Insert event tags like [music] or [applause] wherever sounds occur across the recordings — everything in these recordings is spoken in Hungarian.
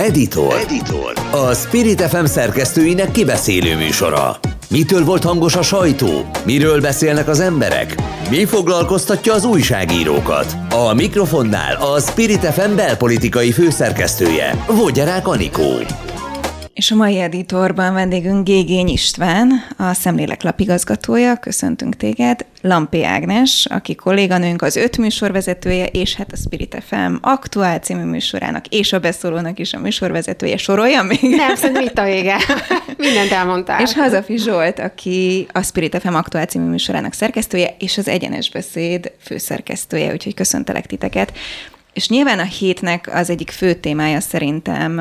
Editor. Editor. A Spirit FM szerkesztőinek kibeszélő műsora. Mitől volt hangos a sajtó? Miről beszélnek az emberek? Mi foglalkoztatja az újságírókat? A mikrofonnál a Spirit FM belpolitikai főszerkesztője, Vogyarák Anikó. És a mai editorban vendégünk Gégény István, a Szemlélek lapigazgatója. Köszöntünk téged. Lampi Ágnes, aki kolléganőnk, az öt műsorvezetője, és hát a Spirit FM aktuál című műsorának, és a beszólónak is a műsorvezetője. Sorolja még? Nem, szerintem itt a vége. [laughs] Mindent elmondtál. És Hazafi Zsolt, aki a Spirit FM aktuál című műsorának szerkesztője, és az Egyenes Beszéd főszerkesztője, úgyhogy köszöntelek titeket. És nyilván a hétnek az egyik fő témája szerintem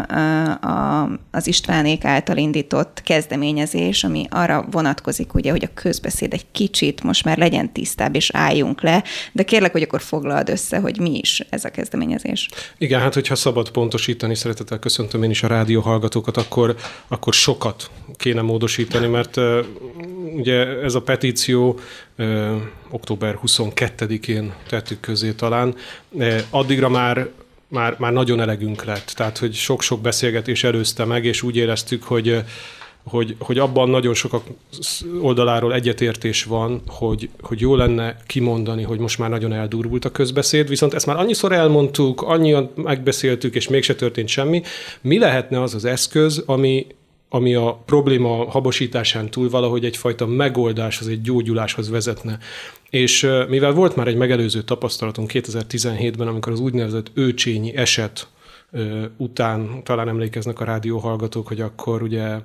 a, az Istvánék által indított kezdeményezés, ami arra vonatkozik, ugye, hogy a közbeszéd egy kicsit most már legyen tisztább, és álljunk le, de kérlek, hogy akkor foglald össze, hogy mi is ez a kezdeményezés. Igen, hát hogyha szabad pontosítani, szeretettel köszöntöm én is a rádió hallgatókat, akkor, akkor sokat kéne módosítani, mert ugye ez a petíció október 22-én tettük közé talán, addigra már már, már nagyon elegünk lett. Tehát, hogy sok-sok beszélgetés előzte meg, és úgy éreztük, hogy hogy, hogy abban nagyon sok oldaláról egyetértés van, hogy, hogy jó lenne kimondani, hogy most már nagyon eldurvult a közbeszéd, viszont ezt már annyiszor elmondtuk, annyian megbeszéltük, és mégse történt semmi. Mi lehetne az az eszköz, ami, ami a probléma habosításán túl valahogy egyfajta megoldás, az egy gyógyuláshoz vezetne. És mivel volt már egy megelőző tapasztalatunk 2017-ben, amikor az úgynevezett őcsényi eset után talán emlékeznek a rádióhallgatók, hogy akkor ugye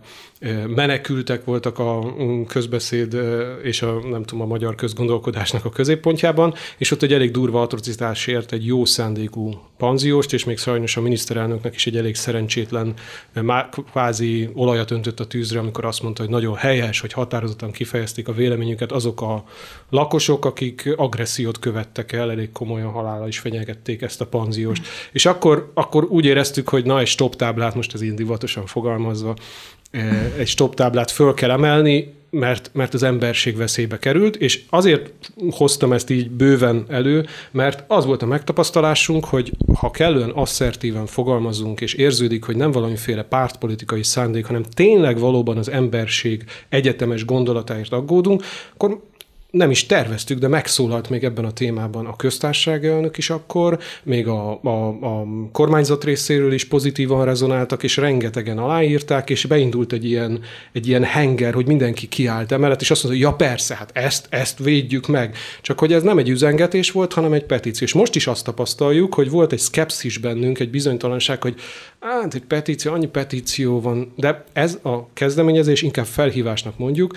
menekültek voltak a közbeszéd és a, nem tudom, a magyar közgondolkodásnak a középpontjában, és ott egy elég durva atrocitásért egy jó szándékú panzióst, és még sajnos a miniszterelnöknek is egy elég szerencsétlen, kvázi olajat öntött a tűzre, amikor azt mondta, hogy nagyon helyes, hogy határozottan kifejezték a véleményüket azok a lakosok, akik agressziót követtek el, elég komolyan halállal is fenyegették ezt a panzióst. És akkor, akkor úgy éreztük, hogy na, egy stop táblát, most ez így divatosan fogalmazva, egy stop táblát föl kell emelni, mert, mert az emberség veszélybe került, és azért hoztam ezt így bőven elő, mert az volt a megtapasztalásunk, hogy ha kellően asszertíven fogalmazunk, és érződik, hogy nem valamiféle pártpolitikai szándék, hanem tényleg valóban az emberség egyetemes gondolatáért aggódunk, akkor nem is terveztük, de megszólalt még ebben a témában a köztársaság elnök is akkor, még a, a, a kormányzat részéről is pozitívan rezonáltak, és rengetegen aláírták, és beindult egy ilyen, egy ilyen henger, hogy mindenki kiállt emellett, és azt mondta, hogy ja persze, hát ezt, ezt védjük meg. Csak hogy ez nem egy üzengetés volt, hanem egy petíció. És most is azt tapasztaljuk, hogy volt egy szkepszis bennünk, egy bizonytalanság, hogy hát egy petíció, annyi petíció van, de ez a kezdeményezés inkább felhívásnak mondjuk,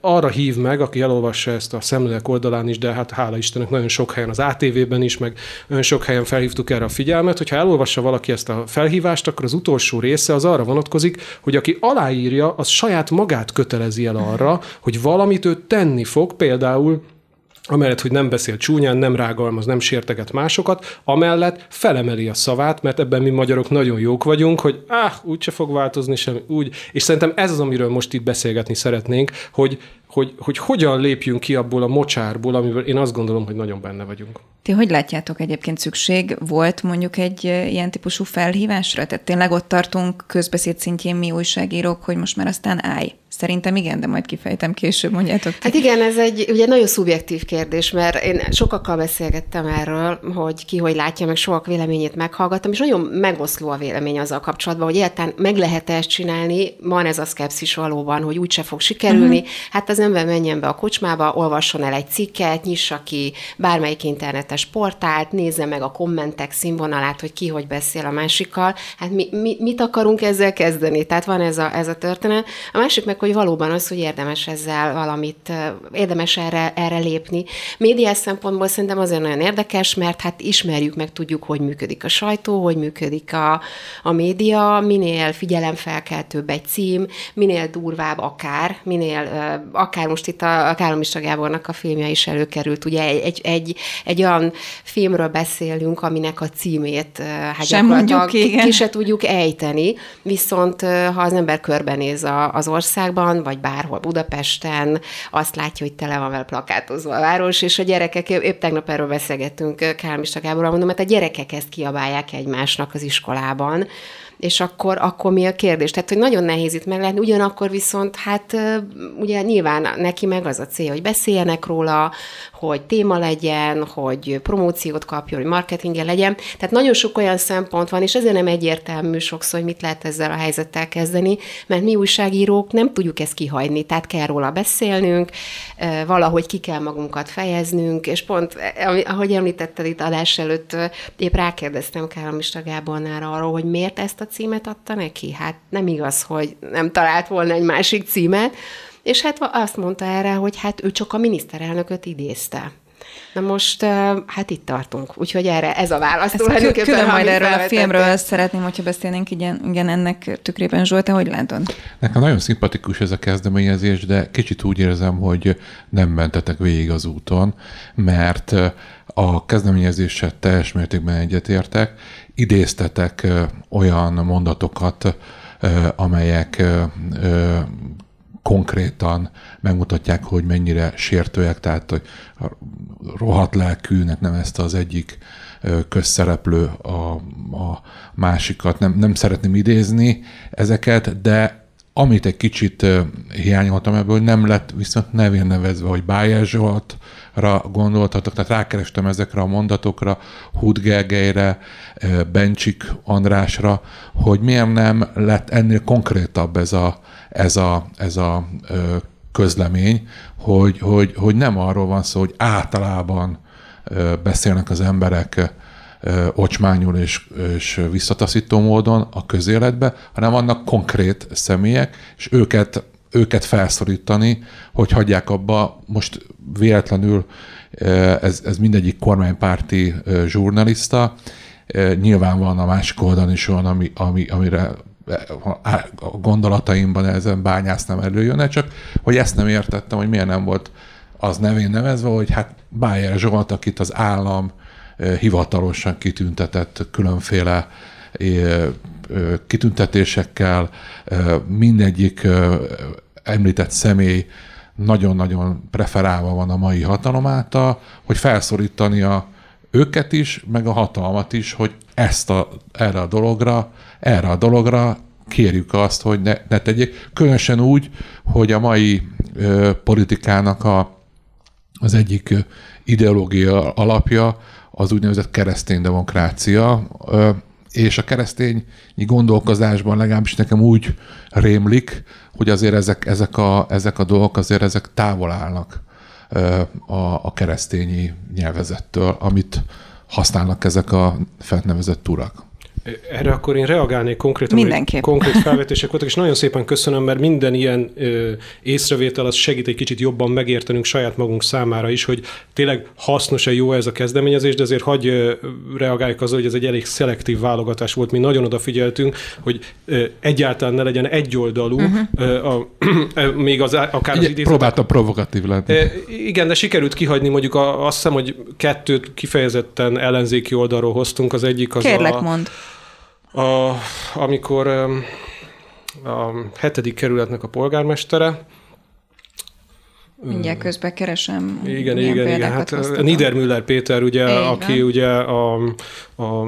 arra hív meg, aki elolvassa ezt a szemlélek oldalán is, de hát hála Istennek nagyon sok helyen, az ATV-ben is, meg nagyon sok helyen felhívtuk erre a figyelmet, hogyha elolvassa valaki ezt a felhívást, akkor az utolsó része az arra vonatkozik, hogy aki aláírja, az saját magát kötelezi el arra, hogy valamit ő tenni fog, például amellett, hogy nem beszél csúnyán, nem rágalmaz, nem sérteget másokat, amellett felemeli a szavát, mert ebben mi magyarok nagyon jók vagyunk, hogy ah, úgyse fog változni semmi, úgy. És szerintem ez az, amiről most itt beszélgetni szeretnénk, hogy, hogy, hogy hogyan lépjünk ki abból a mocsárból, amivel én azt gondolom, hogy nagyon benne vagyunk. Ti hogy látjátok egyébként szükség volt mondjuk egy ilyen típusú felhívásra? Tehát tényleg ott tartunk közbeszéd szintjén mi újságírók, hogy most már aztán állj. Szerintem igen, de majd kifejtem később, mondjátok. Ti. Hát igen, ez egy ugye nagyon szubjektív kérdés, mert én sokakkal beszélgettem erről, hogy ki hogy látja, meg sokak véleményét meghallgattam, és nagyon megoszló a vélemény azzal kapcsolatban, hogy egyáltalán meg lehet ezt csinálni, van ez a szkepszis valóban, hogy úgyse fog sikerülni. Uh-huh. Hát az ember menjen be a kocsmába, olvasson el egy cikket, nyissa ki bármelyik internetes portált, nézze meg a kommentek színvonalát, hogy ki hogy beszél a másikkal. Hát mi, mi, mit akarunk ezzel kezdeni? Tehát van ez a, ez a történet. A másik meg, hogy valóban az, hogy érdemes ezzel valamit, érdemes erre, erre lépni. Médiás szempontból szerintem azért nagyon érdekes, mert hát ismerjük meg, tudjuk, hogy működik a sajtó, hogy működik a, a média, minél figyelemfelkeltőbb egy cím, minél durvább akár, minél akár most itt a, a Kálomista Gábornak a filmje is előkerült, ugye egy, egy, egy olyan filmről beszélünk, aminek a címét hát Sem mondjuk ki, ki, ki se tudjuk ejteni, viszont ha az ember körbenéz a, az országban, vagy bárhol Budapesten, azt látja, hogy tele van vele plakátozva a város, és a gyerekek, épp tegnap erről beszélgettünk Kálmista Gáborral, mondom, mert a gyerekek ezt kiabálják egymásnak az iskolában, és akkor, akkor mi a kérdés? Tehát, hogy nagyon nehéz itt meglátni, ugyanakkor viszont hát ugye nyilván neki meg az a cél, hogy beszéljenek róla, hogy téma legyen, hogy promóciót kapjon, hogy marketingje legyen. Tehát nagyon sok olyan szempont van, és ezért nem egyértelmű sokszor, hogy mit lehet ezzel a helyzettel kezdeni, mert mi újságírók nem tudjuk ezt kihagyni, tehát kell róla beszélnünk, valahogy ki kell magunkat fejeznünk, és pont, ahogy említetted itt adás előtt, épp rákérdeztem Kálomista Gábornál arról, hogy miért ezt a címet adta neki? Hát nem igaz, hogy nem talált volna egy másik címet, és hát azt mondta erre, hogy hát ő csak a miniszterelnököt idézte. Na most, hát itt tartunk. Úgyhogy erre ez a válasz. Ezt külön majd erről a filmről szeretném, hogyha beszélnénk igen, igen ennek tükrében. Zsolt, hogy látod? Nekem nagyon szimpatikus ez a kezdeményezés, de kicsit úgy érzem, hogy nem mentetek végig az úton, mert a kezdeményezéssel teljes mértékben egyetértek. Idéztetek olyan mondatokat, amelyek konkrétan megmutatják, hogy mennyire sértőek, tehát hogy rohadt lelkűnek nem ezt az egyik közszereplő a, a másikat, nem, nem szeretném idézni ezeket, de amit egy kicsit hiányoltam ebből, nem lett viszont nevén nevezve, hogy Bájer Zsoltra gondoltatok, tehát rákerestem ezekre a mondatokra, Hud Gergelyre, Bencsik Andrásra, hogy miért nem lett ennél konkrétabb ez a, ez a, ez a közlemény, hogy, hogy, hogy nem arról van szó, hogy általában beszélnek az emberek ocsmányul és, és visszataszító módon a közéletbe, hanem vannak konkrét személyek, és őket, őket felszorítani, hogy hagyják abba, most véletlenül ez, ez mindegyik kormánypárti zsurnalista, nyilván van a másik oldalon is olyan, ami, ami, amire a gondolataimban ezen bányász nem előjönne, csak hogy ezt nem értettem, hogy miért nem volt az nevén nevezve, hogy hát Bájer Zsolt, akit az állam hivatalosan kitüntetett különféle kitüntetésekkel, mindegyik említett személy nagyon-nagyon preferálva van a mai hatalom által, hogy a őket is, meg a hatalmat is, hogy ezt a, erre a dologra, erre a dologra kérjük azt, hogy ne, ne tegyék. Különösen úgy, hogy a mai ö, politikának a, az egyik ideológia alapja az úgynevezett keresztény demokrácia, és a keresztény gondolkozásban legalábbis nekem úgy rémlik, hogy azért ezek, ezek, a, ezek a dolgok azért ezek távol állnak a, a keresztényi nyelvezettől, amit használnak ezek a fentnevezett urak. Erre akkor én reagálnék konkrétan, Mindenképp. konkrét felvetések voltak, és nagyon szépen köszönöm, mert minden ilyen ö, észrevétel az segít egy kicsit jobban megértenünk saját magunk számára is, hogy tényleg hasznos-e jó ez a kezdeményezés, de azért hagyj reagáljuk azzal, hogy ez egy elég szelektív válogatás volt. Mi nagyon odafigyeltünk, hogy ö, egyáltalán ne legyen egyoldalú, uh-huh. ö, a, ö, még az akár az idézet. Próbáltam provokatív lenni. Igen, de sikerült kihagyni mondjuk a, azt hiszem, hogy kettőt kifejezetten ellenzéki oldalról hoztunk. Az egyik az Kérlek, a, mond a, amikor a hetedik kerületnek a polgármestere, Mindjárt közben keresem. Igen, igen, igen. Hát Niedermüller Péter, ugye, Igen. aki ugye a, a, a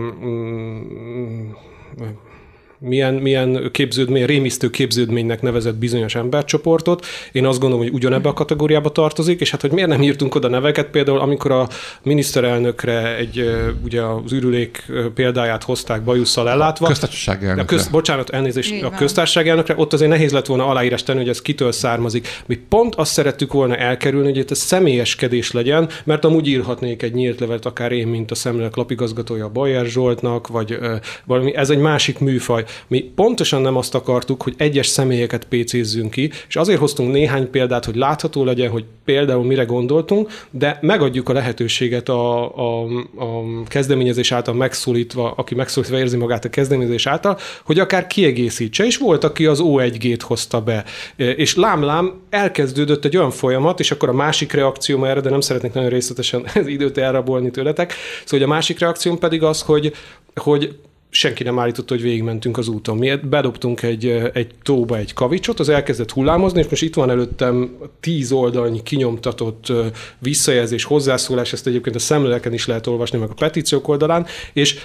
milyen, milyen képződmény, rémisztő képződménynek nevezett bizonyos embercsoportot. Én azt gondolom, hogy ugyanebbe a kategóriába tartozik, és hát hogy miért nem írtunk oda neveket, például amikor a miniszterelnökre egy, ugye az ürülék példáját hozták bajusszal ellátva. Köztársaság elnökre. Köz, bocsánat, elnézést, a köztársaság elnökre, ott azért nehéz lett volna aláírás tenni, hogy ez kitől származik. Mi pont azt szerettük volna elkerülni, hogy ez személyeskedés legyen, mert amúgy írhatnék egy nyílt levelet, akár én, mint a szemlélek lapigazgatója Bajer Zsoltnak, vagy valami, ez egy másik műfaj. Mi pontosan nem azt akartuk, hogy egyes személyeket pécézzünk ki, és azért hoztunk néhány példát, hogy látható legyen, hogy például mire gondoltunk, de megadjuk a lehetőséget a, a, a kezdeményezés által megszólítva, aki megszólítva érzi magát a kezdeményezés által, hogy akár kiegészítse, és volt, aki az O1G-t hozta be. És lám-lám elkezdődött egy olyan folyamat, és akkor a másik reakcióm erre, de nem szeretnék nagyon részletesen [laughs] az időt elrabolni tőletek, szóval a másik reakcióm pedig az, hogy, hogy senki nem állította, hogy végigmentünk az úton. Mi bedobtunk egy, egy tóba egy kavicsot, az elkezdett hullámozni, és most itt van előttem tíz oldalnyi kinyomtatott visszajelzés, hozzászólás, ezt egyébként a szemléleken is lehet olvasni, meg a petíciók oldalán, és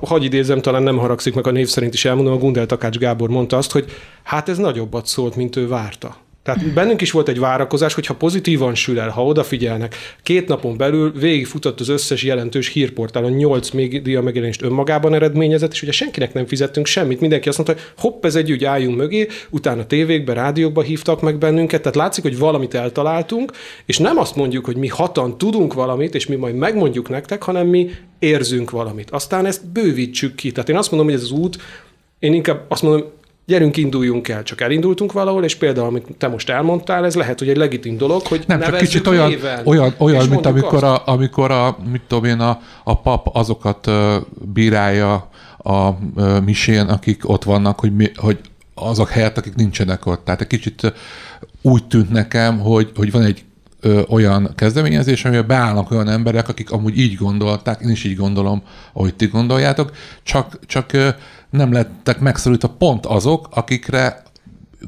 hagyj idézem, talán nem haragszik meg a név szerint is elmondom, a Gundel Takács Gábor mondta azt, hogy hát ez nagyobbat szólt, mint ő várta. Tehát bennünk is volt egy várakozás, hogyha pozitívan sül el, ha odafigyelnek, két napon belül végigfutott az összes jelentős hírportálon, nyolc média megjelenést önmagában eredményezett, és ugye senkinek nem fizettünk semmit. Mindenki azt mondta, hogy hopp, ez egy ügy, álljunk mögé, utána tévékbe, rádiókba hívtak meg bennünket, tehát látszik, hogy valamit eltaláltunk, és nem azt mondjuk, hogy mi hatan tudunk valamit, és mi majd megmondjuk nektek, hanem mi érzünk valamit. Aztán ezt bővítsük ki. Tehát én azt mondom, hogy ez az út, én inkább azt mondom, gyerünk, induljunk el, csak elindultunk valahol, és például, amit te most elmondtál, ez lehet, hogy egy legitim dolog, hogy Nem, csak kicsit olyan, néven, olyan, olyan mint amikor a, amikor a, mit tudom én, a, a pap azokat bírálja a uh, misén, akik ott vannak, hogy, mi, hogy azok helyett, akik nincsenek ott. Tehát egy kicsit úgy tűnt nekem, hogy, hogy van egy ö, olyan kezdeményezés, amivel beállnak olyan emberek, akik amúgy így gondolták, én is így gondolom, ahogy ti gondoljátok, csak, csak ö, nem lettek megszorítva pont azok, akikre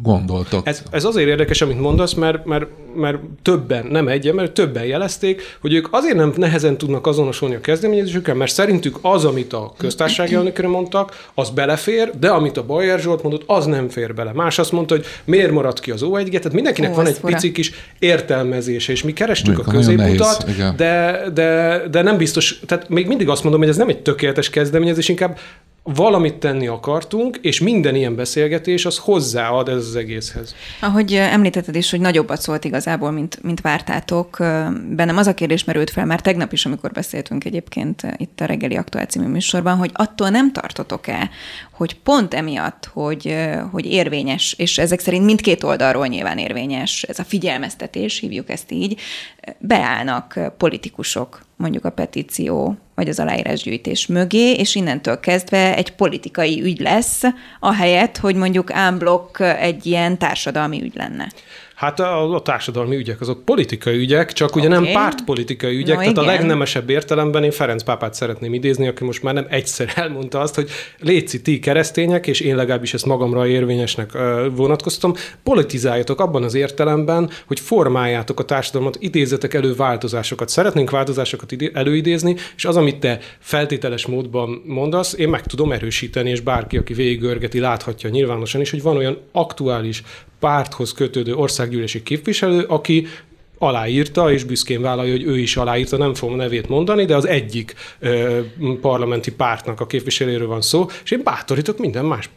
gondoltok. Ez, ez azért érdekes, amit mondasz, mert, mert, mert többen, nem egyen, mert többen jelezték, hogy ők azért nem nehezen tudnak azonosulni a kezdeményezésükkel, mert szerintük az, amit a köztársasági elnökre mondtak, az belefér, de amit a Bajer Zsolt mondott, az nem fér bele. Más azt mondta, hogy miért maradt ki az o 1 tehát mindenkinek Ó, van egy fura. pici kis értelmezése, és mi kerestük Még a középutat, de, de, de nem biztos, tehát még mindig azt mondom, hogy ez nem egy tökéletes kezdeményezés, inkább valamit tenni akartunk, és minden ilyen beszélgetés az hozzáad ez az egészhez. Ahogy említetted is, hogy nagyobbat szólt igazából, mint, mint vártátok, bennem az a kérdés merült fel már tegnap is, amikor beszéltünk egyébként itt a reggeli aktuál műsorban, hogy attól nem tartotok-e, hogy pont emiatt, hogy, hogy érvényes, és ezek szerint mindkét oldalról nyilván érvényes, ez a figyelmeztetés, hívjuk ezt így, beállnak politikusok mondjuk a petíció vagy az aláírásgyűjtés mögé, és innentől kezdve egy politikai ügy lesz, ahelyett, hogy mondjuk ámblok egy ilyen társadalmi ügy lenne. Hát a, a társadalmi ügyek, azok politikai ügyek, csak okay. ugye nem pártpolitikai ügyek, no, tehát igen. a legnemesebb értelemben én Ferenc pápát szeretném idézni, aki most már nem egyszer [laughs] elmondta azt, hogy létszi ti keresztények, és én legalábbis ezt magamra érvényesnek vonatkoztam, politizáljatok abban az értelemben, hogy formáljátok a társadalmat, idézetek elő változásokat. Szeretnénk változásokat előidézni, és az, amit te feltételes módban mondasz, én meg tudom erősíteni, és bárki, aki végigörgeti, láthatja nyilvánosan is, hogy van olyan aktuális párthoz kötődő országgyűlési képviselő, aki aláírta, és büszkén vállalja, hogy ő is aláírta, nem fogom nevét mondani, de az egyik ö, parlamenti pártnak a képviselőről van szó, és én bátorítok minden más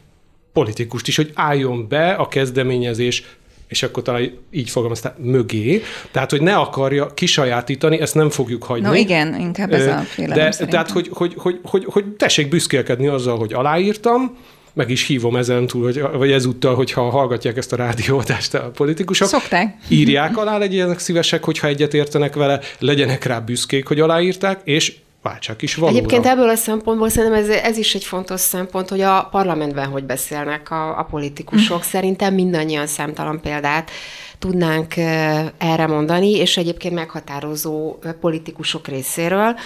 politikust is, hogy álljon be a kezdeményezés és akkor talán így fogalmaztál, mögé, tehát, hogy ne akarja kisajátítani, ezt nem fogjuk hagyni. No igen, inkább ez a félelem De, Tehát, hogy, hogy, hogy, hogy, hogy tessék büszkélkedni azzal, hogy aláírtam, meg is hívom ezen túl, hogy, vagy ezúttal, hogyha hallgatják ezt a rádióadást a politikusok. Szokták. Írják alá, legyenek szívesek, hogyha egyet értenek vele, legyenek rá büszkék, hogy aláírták, és váltsák is valóra. Egyébként ebből a szempontból szerintem ez, ez is egy fontos szempont, hogy a parlamentben hogy beszélnek a, a politikusok. Szerintem mindannyian számtalan példát tudnánk erre mondani, és egyébként meghatározó politikusok részéről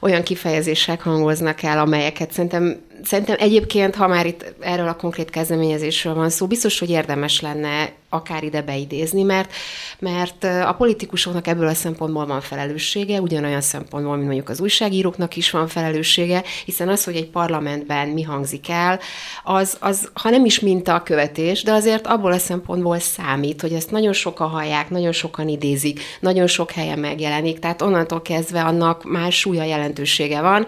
olyan kifejezések hangoznak el, amelyeket szerintem Szerintem egyébként, ha már itt erről a konkrét kezdeményezésről van szó, biztos, hogy érdemes lenne akár ide beidézni, mert, mert a politikusoknak ebből a szempontból van felelőssége, ugyanolyan szempontból, mint mondjuk az újságíróknak is van felelőssége, hiszen az, hogy egy parlamentben mi hangzik el, az, az ha nem is minta a követés, de azért abból a szempontból számít, hogy ezt nagyon sokan hallják, nagyon sokan idézik, nagyon sok helyen megjelenik, tehát onnantól kezdve annak már súlya jelentősége van,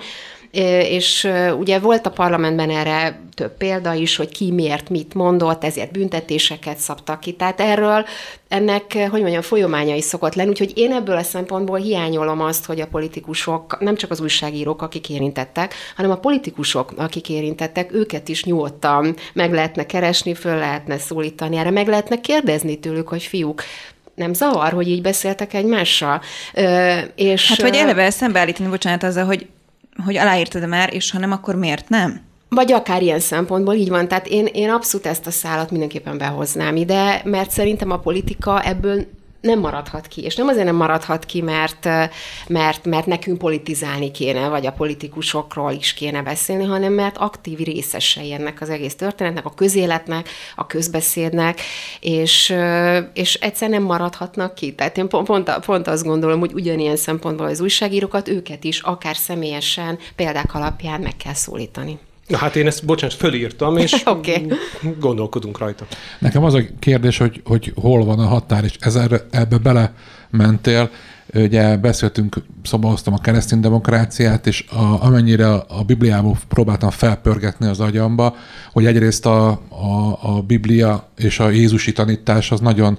és ugye volt a parlamentben erre több példa is, hogy ki miért mit mondott, ezért büntetéseket szabtak ki. Tehát erről ennek, hogy mondjam, folyamányai szokott lenni, úgyhogy én ebből a szempontból hiányolom azt, hogy a politikusok, nem csak az újságírók, akik érintettek, hanem a politikusok, akik érintettek, őket is nyugodtan meg lehetne keresni, föl lehetne szólítani, erre meg lehetne kérdezni tőlük, hogy fiúk, nem zavar, hogy így beszéltek egymással. Ö, és, hát vagy eleve szembeállítani, bocsánat, azzal, hogy, hogy aláírtad már, és ha nem, akkor miért nem? Vagy akár ilyen szempontból így van. Tehát én, én abszolút ezt a szállat mindenképpen behoznám ide, mert szerintem a politika ebből nem maradhat ki. És nem azért nem maradhat ki, mert, mert, mert nekünk politizálni kéne, vagy a politikusokról is kéne beszélni, hanem mert aktív részesei ennek az egész történetnek, a közéletnek, a közbeszédnek, és, és egyszer nem maradhatnak ki. Tehát én pont, pont, pont azt gondolom, hogy ugyanilyen szempontból az újságírókat, őket is akár személyesen, példák alapján meg kell szólítani. Na hát én ezt, bocsánat, fölírtam, és [laughs] okay. gondolkodunk rajta. Nekem az a kérdés, hogy, hogy hol van a határ, és ezzel, ebbe bele mentél. Ugye beszéltünk, szobahoztam a keresztény demokráciát, és a, amennyire a Bibliából próbáltam felpörgetni az agyamba, hogy egyrészt a, a, a Biblia és a Jézusi tanítás az nagyon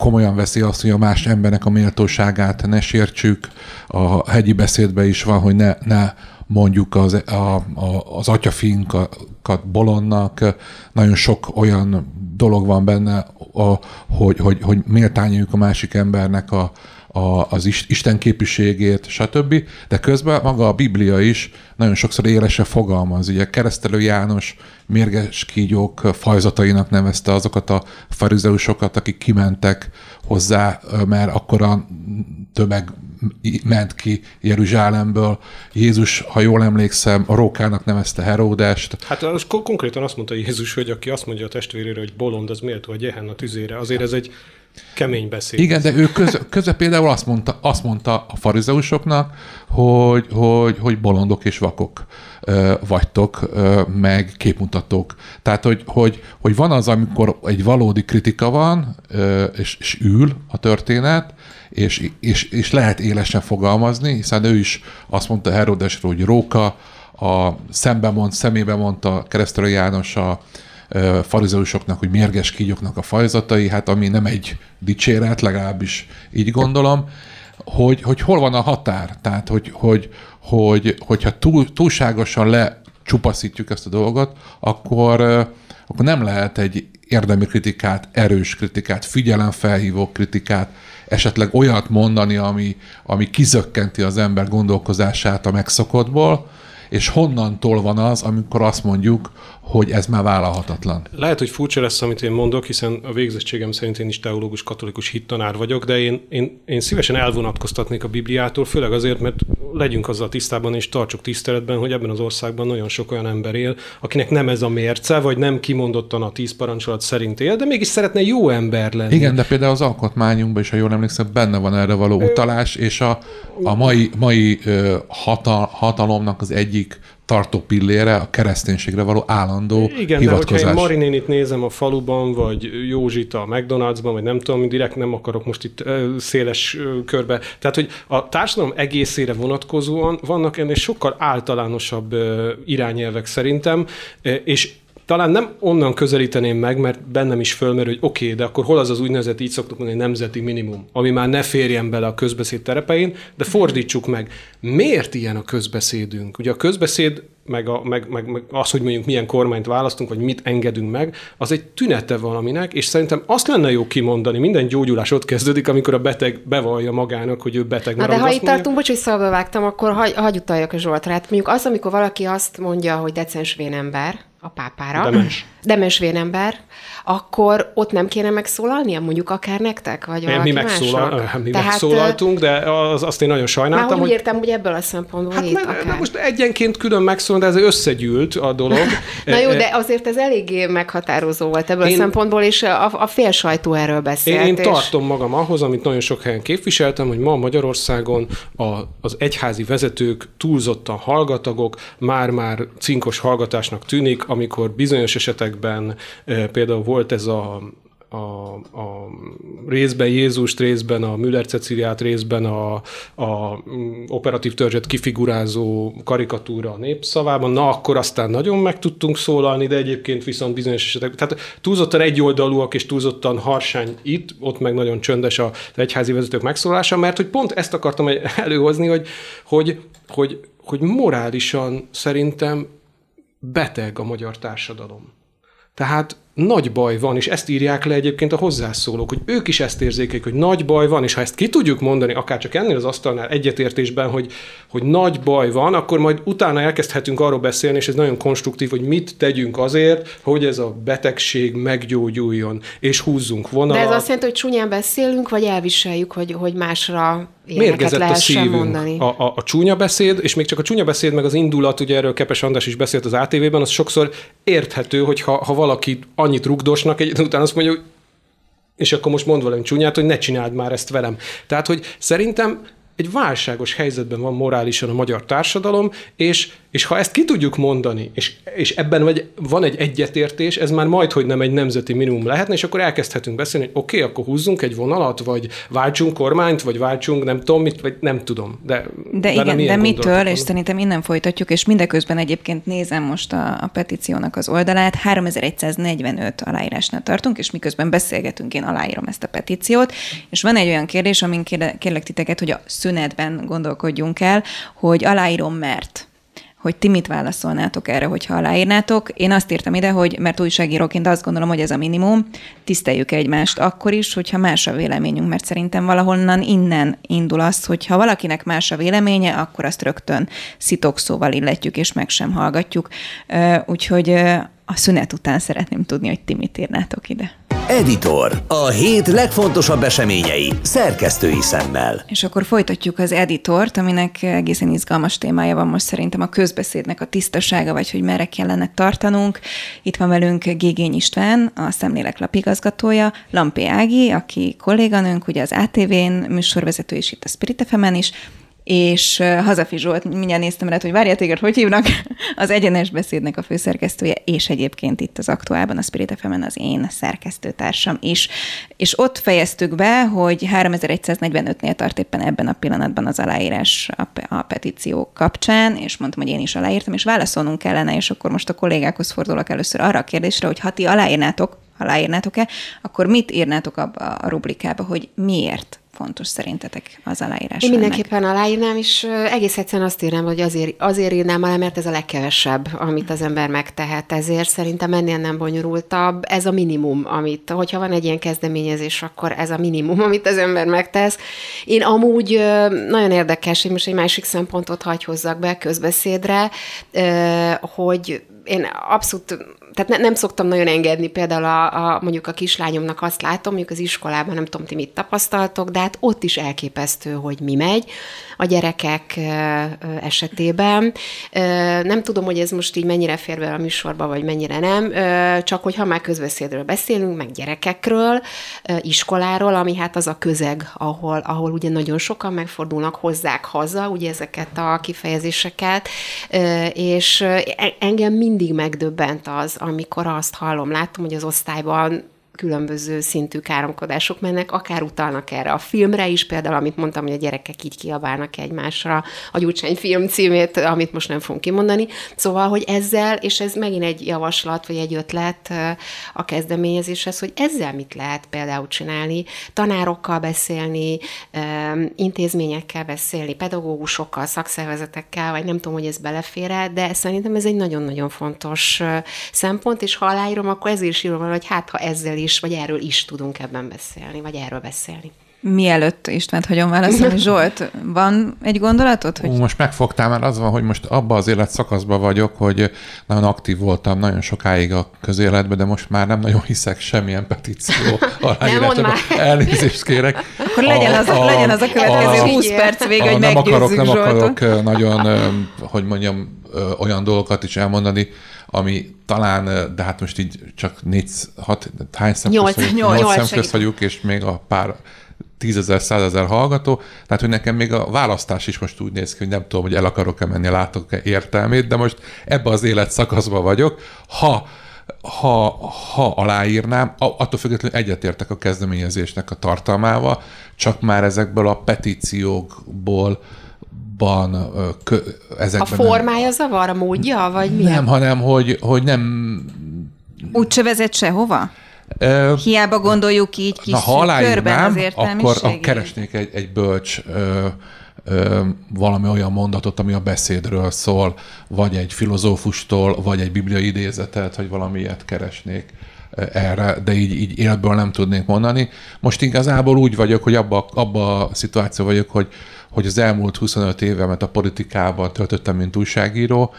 komolyan veszi azt, hogy a más embernek a méltóságát ne sértsük. A hegyi beszédben is van, hogy ne, ne mondjuk az, a, a, az atyafinkat bolondnak, nagyon sok olyan dolog van benne, a, hogy, hogy, hogy méltányoljuk a másik embernek a, a, az Isten képviségét, stb. De közben maga a Biblia is nagyon sokszor élese fogalmaz. Ugye keresztelő János mérges kígyók fajzatainak nevezte azokat a farizeusokat, akik kimentek hozzá, mert akkor a tömeg ment ki Jeruzsálemből. Jézus, ha jól emlékszem, a rókának nevezte Heródest. Hát az konkrétan azt mondta Jézus, hogy aki azt mondja a testvérére, hogy bolond, az méltó a a tüzére. Azért ez egy kemény beszéd. Igen, de ő köz, köze például azt mondta, azt mondta a farizeusoknak, hogy, hogy, hogy bolondok és vakok vagytok, meg képmutatók. Tehát, hogy, hogy, hogy van az, amikor egy valódi kritika van, és, és ül a történet, és, és, és lehet élesen fogalmazni, hiszen ő is azt mondta Herodesről, hogy róka, a szembe mond, szemébe mondta keresztelő János a farizeusoknak, hogy mérges kígyoknak a fajzatai, hát ami nem egy dicséret, legalábbis így gondolom, hogy, hogy hol van a határ, tehát hogy, hogy, hogy hogyha túl, túlságosan lecsupaszítjuk ezt a dolgot, akkor, akkor nem lehet egy érdemi kritikát, erős kritikát, figyelemfelhívó kritikát, esetleg olyat mondani, ami, ami kizökkenti az ember gondolkozását a megszokottból, és honnantól van az, amikor azt mondjuk, hogy ez már vállalhatatlan. Lehet, hogy furcsa lesz, amit én mondok, hiszen a végzettségem szerint én is teológus, katolikus hittanár vagyok, de én, én, én szívesen elvonatkoztatnék a Bibliától, főleg azért, mert legyünk azzal tisztában és tartsuk tiszteletben, hogy ebben az országban nagyon sok olyan ember él, akinek nem ez a mérce, vagy nem kimondottan a tíz parancsolat szerint él, de mégis szeretne jó ember lenni. Igen, de például az alkotmányunkban is, ha jól emlékszem, benne van erre való utalás, és a, a mai, mai hatal, hatalomnak az egyik tartó pillére, a kereszténységre való állandó Igen, hivatkozás. de hogyha én Marinénit nézem a faluban, vagy Józsit a McDonald'sban, vagy nem tudom, direkt nem akarok most itt széles körbe. Tehát, hogy a társadalom egészére vonatkozóan vannak ennél sokkal általánosabb irányelvek szerintem, és talán nem onnan közelíteném meg, mert bennem is fölmerül, hogy oké, okay, de akkor hol az az úgynevezett, így szoktuk mondani, nemzeti minimum, ami már ne férjen bele a közbeszéd terepein, de fordítsuk meg. Miért ilyen a közbeszédünk? Ugye a közbeszéd meg, a, meg, meg, meg az, hogy mondjuk milyen kormányt választunk, vagy mit engedünk meg, az egy tünete valaminek, és szerintem azt lenne jó kimondani, minden gyógyulás ott kezdődik, amikor a beteg bevallja magának, hogy ő beteg Na, de ha itt tartunk, bocs, hogy szabba vágtam, akkor hagy, hagy utaljak a Zsoltra. Hát mondjuk az, amikor valaki azt mondja, hogy decens ember, a pápára, demens, demens vénember, akkor ott nem kéne megszólalnia, mondjuk akár nektek, vagy valaki mi, megszólal, [laughs] mi Tehát, megszólaltunk, de az, azt én nagyon sajnáltam. Már hogy... értem, hogy ebből a szempontból hát meg, akár. Most egyenként külön megszólal, de ez összegyűlt a dolog. [laughs] Na jó, de azért ez eléggé meghatározó volt ebből én, a szempontból, és a, a fél sajtó erről beszélt. Én, én és... tartom magam ahhoz, amit nagyon sok helyen képviseltem, hogy ma Magyarországon a, az egyházi vezetők túlzottan hallgatagok, már-már cinkos hallgatásnak tűnik, amikor bizonyos esetekben e, például volt ez a a, a részben Jézust, részben a Müller Ceciliát, részben a, a operatív törzset kifigurázó karikatúra a népszavában, na akkor aztán nagyon meg tudtunk szólalni, de egyébként viszont bizonyos esetek, tehát túlzottan egyoldalúak és túlzottan harsány itt, ott meg nagyon csöndes az egyházi vezetők megszólása, mert hogy pont ezt akartam előhozni, hogy, hogy, hogy, hogy morálisan szerintem beteg a magyar társadalom. Tehát nagy baj van, és ezt írják le egyébként a hozzászólók, hogy ők is ezt érzékelik, hogy nagy baj van, és ha ezt ki tudjuk mondani, akár csak ennél az asztalnál egyetértésben, hogy, hogy nagy baj van, akkor majd utána elkezdhetünk arról beszélni, és ez nagyon konstruktív, hogy mit tegyünk azért, hogy ez a betegség meggyógyuljon, és húzzunk vonalat. De ez azt jelenti, hogy csúnyán beszélünk, vagy elviseljük, hogy, hogy másra Mérgezett a szívünk. Mondani. A, a, a csúnya beszéd, és még csak a csúnya beszéd, meg az indulat, ugye erről Kepes András is beszélt az ATV-ben, az sokszor érthető, hogy ha, ha valaki annyit rugdosnak, egy után azt mondja, hogy és akkor most mond valami csúnyát, hogy ne csináld már ezt velem. Tehát, hogy szerintem egy válságos helyzetben van morálisan a magyar társadalom, és, és ha ezt ki tudjuk mondani, és, és ebben vagy, van egy egyetértés, ez már majd, hogy nem egy nemzeti minimum lehetne, és akkor elkezdhetünk beszélni, hogy oké, okay, akkor húzzunk egy vonalat, vagy váltsunk kormányt, vagy váltsunk nem tudom mit, vagy nem tudom. De, de igen, de mitől, és szerintem innen folytatjuk, és mindeközben egyébként nézem most a, a petíciónak az oldalát, 3145 aláírásnál tartunk, és miközben beszélgetünk, én aláírom ezt a petíciót, és van egy olyan kérdés, amin kérlek titeket, hogy a szünetben gondolkodjunk el, hogy aláírom mert hogy ti mit válaszolnátok erre, hogyha aláírnátok. Én azt írtam ide, hogy mert újságíróként azt gondolom, hogy ez a minimum, tiszteljük egymást akkor is, hogyha más a véleményünk, mert szerintem valahonnan innen indul az, hogy ha valakinek más a véleménye, akkor azt rögtön szitokszóval illetjük, és meg sem hallgatjuk. Úgyhogy a szünet után szeretném tudni, hogy ti mit írnátok ide. Editor. A hét legfontosabb eseményei szerkesztői szemmel. És akkor folytatjuk az editort, aminek egészen izgalmas témája van most szerintem a közbeszédnek a tisztasága, vagy hogy merre kellene tartanunk. Itt van velünk Gégény István, a Szemléleklap igazgatója, Lampé Ági, aki kolléganőnk, ugye az ATV-n műsorvezető is itt a Spirit fm is, és Hazafi Zsolt, mindjárt néztem rá, hogy várja téged, hogy hívnak, [laughs] az egyenes beszédnek a főszerkesztője, és egyébként itt az aktuálban a Spirit fm az én szerkesztőtársam is. És ott fejeztük be, hogy 3145-nél tart éppen ebben a pillanatban az aláírás a, a petíció kapcsán, és mondtam, hogy én is aláírtam, és válaszolnunk kellene, és akkor most a kollégákhoz fordulok először arra a kérdésre, hogy ha ti aláírnátok, aláírnátok-e, akkor mit írnátok abba a rubrikába, hogy miért fontos szerintetek az aláírás? Én mindenképpen ennek? aláírnám, és egész egyszerűen azt írnám, hogy azért, azért írnám alá, mert ez a legkevesebb, amit az ember megtehet. Ezért szerintem ennél nem bonyolultabb. Ez a minimum, amit, hogyha van egy ilyen kezdeményezés, akkor ez a minimum, [laughs] amit az ember megtesz. Én amúgy nagyon érdekes, én most egy másik szempontot hagy hozzak be közbeszédre, hogy én abszolút tehát ne, nem szoktam nagyon engedni, például a, a, mondjuk a kislányomnak azt látom, mondjuk az iskolában, nem tudom, ti mit tapasztaltok, de hát ott is elképesztő, hogy mi megy a gyerekek esetében. Nem tudom, hogy ez most így mennyire fér be a műsorba, vagy mennyire nem, csak hogy ha már közbeszédről beszélünk, meg gyerekekről, iskoláról, ami hát az a közeg, ahol, ahol ugye nagyon sokan megfordulnak, hozzák haza, ugye ezeket a kifejezéseket, és e, engem mindig megdöbbent az, amikor azt hallom, látom, hogy az osztályban különböző szintű káromkodások mennek, akár utalnak erre a filmre is, például amit mondtam, hogy a gyerekek így kiabálnak egymásra, a Gyurcsány film címét, amit most nem fogunk kimondani. Szóval, hogy ezzel, és ez megint egy javaslat, vagy egy ötlet a kezdeményezéshez, hogy ezzel mit lehet például csinálni, tanárokkal beszélni, intézményekkel beszélni, pedagógusokkal, szakszervezetekkel, vagy nem tudom, hogy ez belefér de szerintem ez egy nagyon-nagyon fontos szempont, és ha aláírom, akkor ezért is írom, hogy hát ha ezzel is is, vagy erről is tudunk ebben beszélni, vagy erről beszélni. Mielőtt Istvánt hagyom válaszolni, [laughs] Zsolt, van egy gondolatod? Hogy... Ó, most megfogtál, mert az van, hogy most abban az életszakaszban vagyok, hogy nagyon aktív voltam nagyon sokáig a közéletben, de most már nem nagyon hiszek semmilyen petíció [laughs] aláírásában. Elnézést kérek. Akkor legyen az a, a, legyen az a következő a, 20 perc vége, hogy nem akarok, nem Zsoltot. akarok nagyon, hogy mondjam, olyan dolgokat is elmondani, ami talán, de hát most így csak négy, hat, hány szem nyolc, közt, nyolc, vagyunk, és még a pár tízezer, százezer hallgató, tehát hogy nekem még a választás is most úgy néz ki, hogy nem tudom, hogy el akarok-e menni, látok-e értelmét, de most ebbe az élet szakaszba vagyok. Ha ha, ha aláírnám, attól függetlenül egyetértek a kezdeményezésnek a tartalmával, csak már ezekből a petíciókból ban, kö, ezekben A formája nem, zavar, a módja, vagy mi? Nem, hanem hogy, hogy nem... Úgy se vezet sehova? Hiába gondoljuk így kis Na, ha körben az akkor, akkor keresnék egy, egy bölcs ö, ö, valami olyan mondatot, ami a beszédről szól, vagy egy filozófustól, vagy egy bibliai idézetet, vagy valami ilyet keresnék erre, de így, így élből nem tudnék mondani. Most igazából úgy vagyok, hogy abba, abba a szituáció vagyok, hogy, hogy az elmúlt 25 évemet a politikában töltöttem, mint újságíró,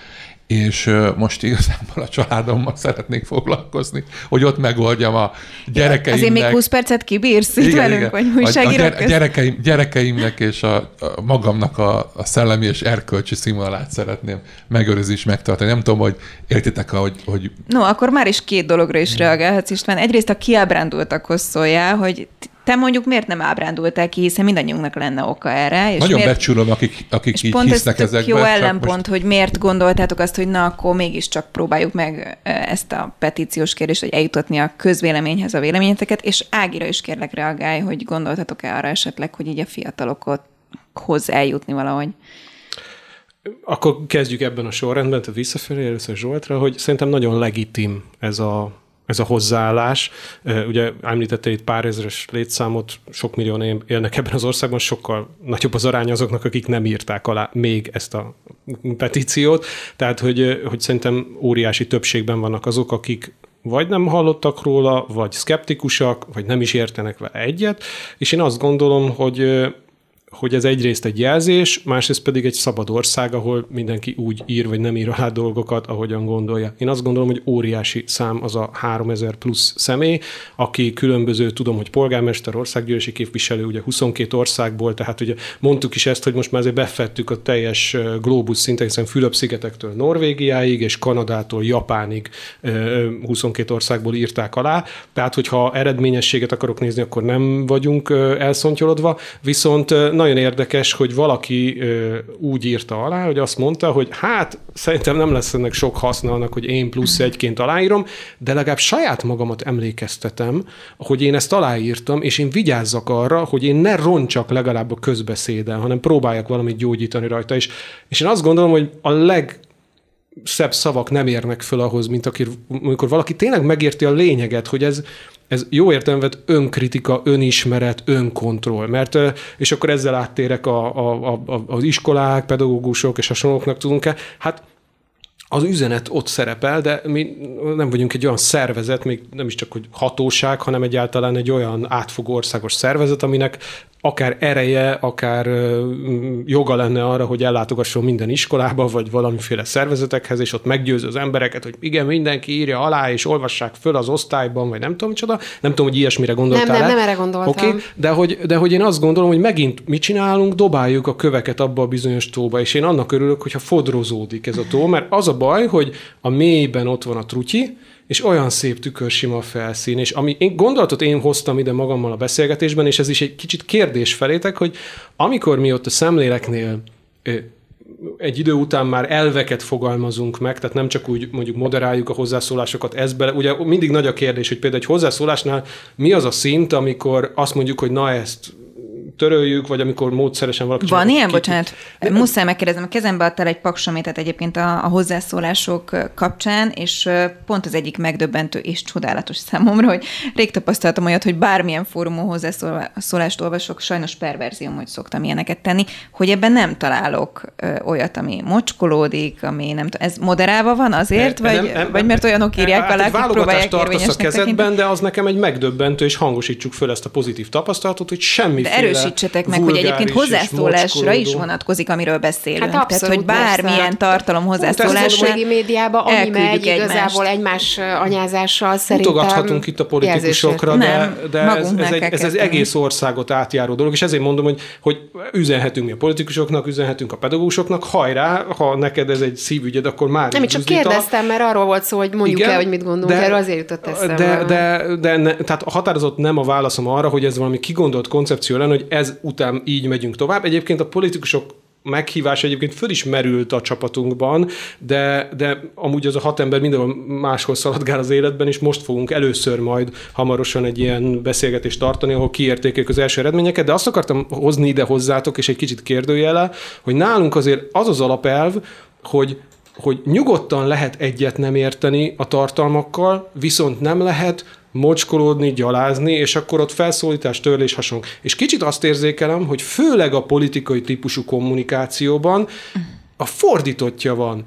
és most igazából a családommal szeretnék foglalkozni, hogy ott megoldjam a gyerekeimnek. Azért még 20 percet kibírsz itt igen, velünk, igen. újságíró a, a gyerekeim, gyerekeimnek és a, a magamnak a, a szellemi és erkölcsi színvonalát szeretném megőrizni és megtartani. Nem tudom, hogy értitek, hogy, hogy... No, akkor már is két dologra is reagálhatsz, István. Egyrészt a kiábrándultakhoz szóljál, hogy te mondjuk miért nem ábrándultál ki, hiszen mindannyiunknak lenne oka erre. És Nagyon miért... becsülöm, akik, akik és így pont hisznek ez ezekben. jó ellenpont, most... hogy miért gondoltátok azt, hogy na, akkor mégiscsak próbáljuk meg ezt a petíciós kérdést, hogy eljutatni a közvéleményhez a véleményeteket, és Ágira is kérlek reagálj, hogy gondoltatok-e arra esetleg, hogy így a fiatalokhoz eljutni valahogy. Akkor kezdjük ebben a sorrendben, tehát visszafelé először Zsoltra, hogy szerintem nagyon legitim ez a ez a hozzáállás. Ugye említette itt pár ezeres létszámot, sok millióan élnek ebben az országban, sokkal nagyobb az arány azoknak, akik nem írták alá még ezt a petíciót. Tehát, hogy, hogy szerintem óriási többségben vannak azok, akik vagy nem hallottak róla, vagy szkeptikusak, vagy nem is értenek vele egyet, és én azt gondolom, hogy hogy ez egyrészt egy jelzés, másrészt pedig egy szabad ország, ahol mindenki úgy ír vagy nem ír alá dolgokat, ahogyan gondolja. Én azt gondolom, hogy óriási szám az a 3000 plusz személy, aki különböző, tudom, hogy polgármester, országgyűlési képviselő, ugye 22 országból, tehát ugye mondtuk is ezt, hogy most már azért befettük a teljes globus szinten, hiszen Fülöp-szigetektől Norvégiáig és Kanadától Japánig 22 országból írták alá. Tehát, hogyha eredményességet akarok nézni, akkor nem vagyunk elszontyolodva, viszont nagyon érdekes, hogy valaki ö, úgy írta alá, hogy azt mondta, hogy hát szerintem nem lesz ennek sok haszna annak, hogy én plusz egyként aláírom, de legalább saját magamat emlékeztetem, hogy én ezt aláírtam, és én vigyázzak arra, hogy én ne roncsak legalább a közbeszéden, hanem próbáljak valamit gyógyítani rajta. És, és én azt gondolom, hogy a leg szebb szavak nem érnek föl ahhoz, mint akir, amikor valaki tényleg megérti a lényeget, hogy ez, ez jó értelemben önkritika, önismeret, önkontroll. Mert, és akkor ezzel áttérek a, a, a, az iskolák, pedagógusok és hasonlóknak tudunk-e, hát az üzenet ott szerepel, de mi nem vagyunk egy olyan szervezet, még nem is csak hogy hatóság, hanem egyáltalán egy olyan átfogó országos szervezet, aminek akár ereje, akár joga lenne arra, hogy ellátogasson minden iskolába, vagy valamiféle szervezetekhez, és ott meggyőző az embereket, hogy igen, mindenki írja alá, és olvassák föl az osztályban, vagy nem tudom micsoda. Nem tudom, hogy ilyesmire gondoltál Nem, nem, nem erre gondoltam. Okay? De, hogy, de hogy én azt gondolom, hogy megint mit csinálunk, dobáljuk a köveket abba a bizonyos tóba, és én annak örülök, hogyha fodrozódik ez a tó, mert az a baj, hogy a mélyben ott van a trutyi, és olyan szép tükörsima felszín, és ami én gondolatot én hoztam ide magammal a beszélgetésben, és ez is egy kicsit kérdés felétek, hogy amikor mi ott a szemléleknél egy idő után már elveket fogalmazunk meg, tehát nem csak úgy mondjuk moderáljuk a hozzászólásokat ez bele. Ugye mindig nagy a kérdés, hogy például egy hozzászólásnál mi az a szint, amikor azt mondjuk, hogy na ezt töröljük, vagy amikor módszeresen valaki... Van ilyen? Ki... Bocsánat, de... muszáj megkérdezem. A kezembe adtál egy paksométet egyébként a, a hozzászólások kapcsán, és pont az egyik megdöbbentő és csodálatos számomra, hogy rég tapasztaltam olyat, hogy bármilyen fórumon hozzászólást olvasok, sajnos perverzióm, hogy szoktam ilyeneket tenni, hogy ebben nem találok olyat, ami mocskolódik, ami nem tudom, ez moderálva van azért, vagy, nem, nem, vagy mert olyanok írják alá, akik próbálják tartasz a kezedben, tekinteni? de az nekem egy megdöbbentő, és hangosítsuk föl ezt a pozitív tapasztalatot, hogy semmi erősítsetek meg, hogy egyébként hozzászólásra is vonatkozik, amiről beszélünk. Hát Tehát, hogy bármilyen persze. tartalom hozzászólásra. A médiában, ami megy igazából egymás anyázással szerintem. Mutogathatunk itt a politikusokra, de, de ez, ez, egy, ez egy egész országot átjáró dolog, és ezért mondom, hogy, hogy üzenhetünk mi a politikusoknak, üzenhetünk a pedagógusoknak, hajrá, ha neked ez egy szívügyed, akkor már Nem, csak kérdeztem, mert arról volt szó, hogy mondjuk el, hogy mit gondolunk, erről azért jutott eszembe. De, de, de ne, tehát határozott nem a válaszom arra, hogy ez valami kigondolt koncepció lenne, hogy ez után így megyünk tovább. Egyébként a politikusok meghívás egyébként föl is merült a csapatunkban, de, de amúgy az a hat ember mindenhol máshol szaladgál az életben, és most fogunk először majd hamarosan egy ilyen beszélgetést tartani, ahol kiértékeljük az első eredményeket, de azt akartam hozni ide hozzátok, és egy kicsit kérdőjele, hogy nálunk azért az az alapelv, hogy hogy nyugodtan lehet egyet nem érteni a tartalmakkal, viszont nem lehet mocskolódni, gyalázni, és akkor ott felszólítás, törlés, hasonló. És kicsit azt érzékelem, hogy főleg a politikai típusú kommunikációban a fordítottja van.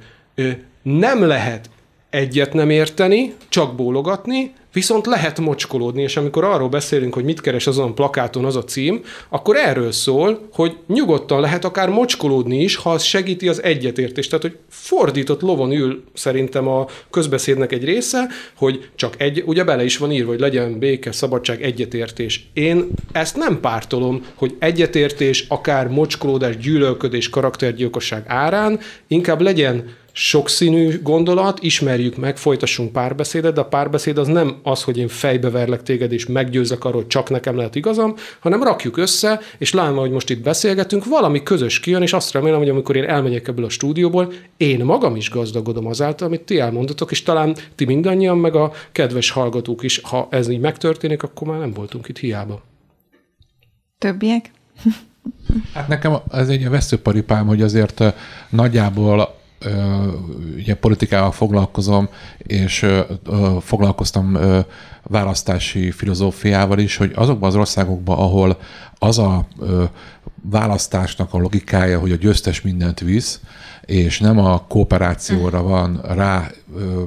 Nem lehet egyet nem érteni, csak bólogatni, Viszont lehet mocskolódni, és amikor arról beszélünk, hogy mit keres azon plakáton az a cím, akkor erről szól, hogy nyugodtan lehet akár mocskolódni is, ha az segíti az egyetértést. Tehát, hogy fordított lovon ül szerintem a közbeszédnek egy része, hogy csak egy, ugye bele is van írva, hogy legyen béke, szabadság, egyetértés. Én ezt nem pártolom, hogy egyetértés, akár mocskolódás, gyűlölködés, karaktergyilkosság árán, inkább legyen sokszínű gondolat, ismerjük meg, folytassunk párbeszédet, de a párbeszéd az nem az, hogy én fejbeverlek téged és meggyőzek arról, hogy csak nekem lehet igazam, hanem rakjuk össze, és látva, hogy most itt beszélgetünk, valami közös kijön, és azt remélem, hogy amikor én elmegyek ebből a stúdióból, én magam is gazdagodom azáltal, amit ti elmondatok, és talán ti mindannyian, meg a kedves hallgatók is, ha ez így megtörténik, akkor már nem voltunk itt hiába. Többiek? Hát nekem ez egy veszőparipám, hogy azért nagyjából ugye politikával foglalkozom, és foglalkoztam választási filozófiával is, hogy azokban az országokban, ahol az a választásnak a logikája, hogy a győztes mindent visz, és nem a kooperációra van rá ö,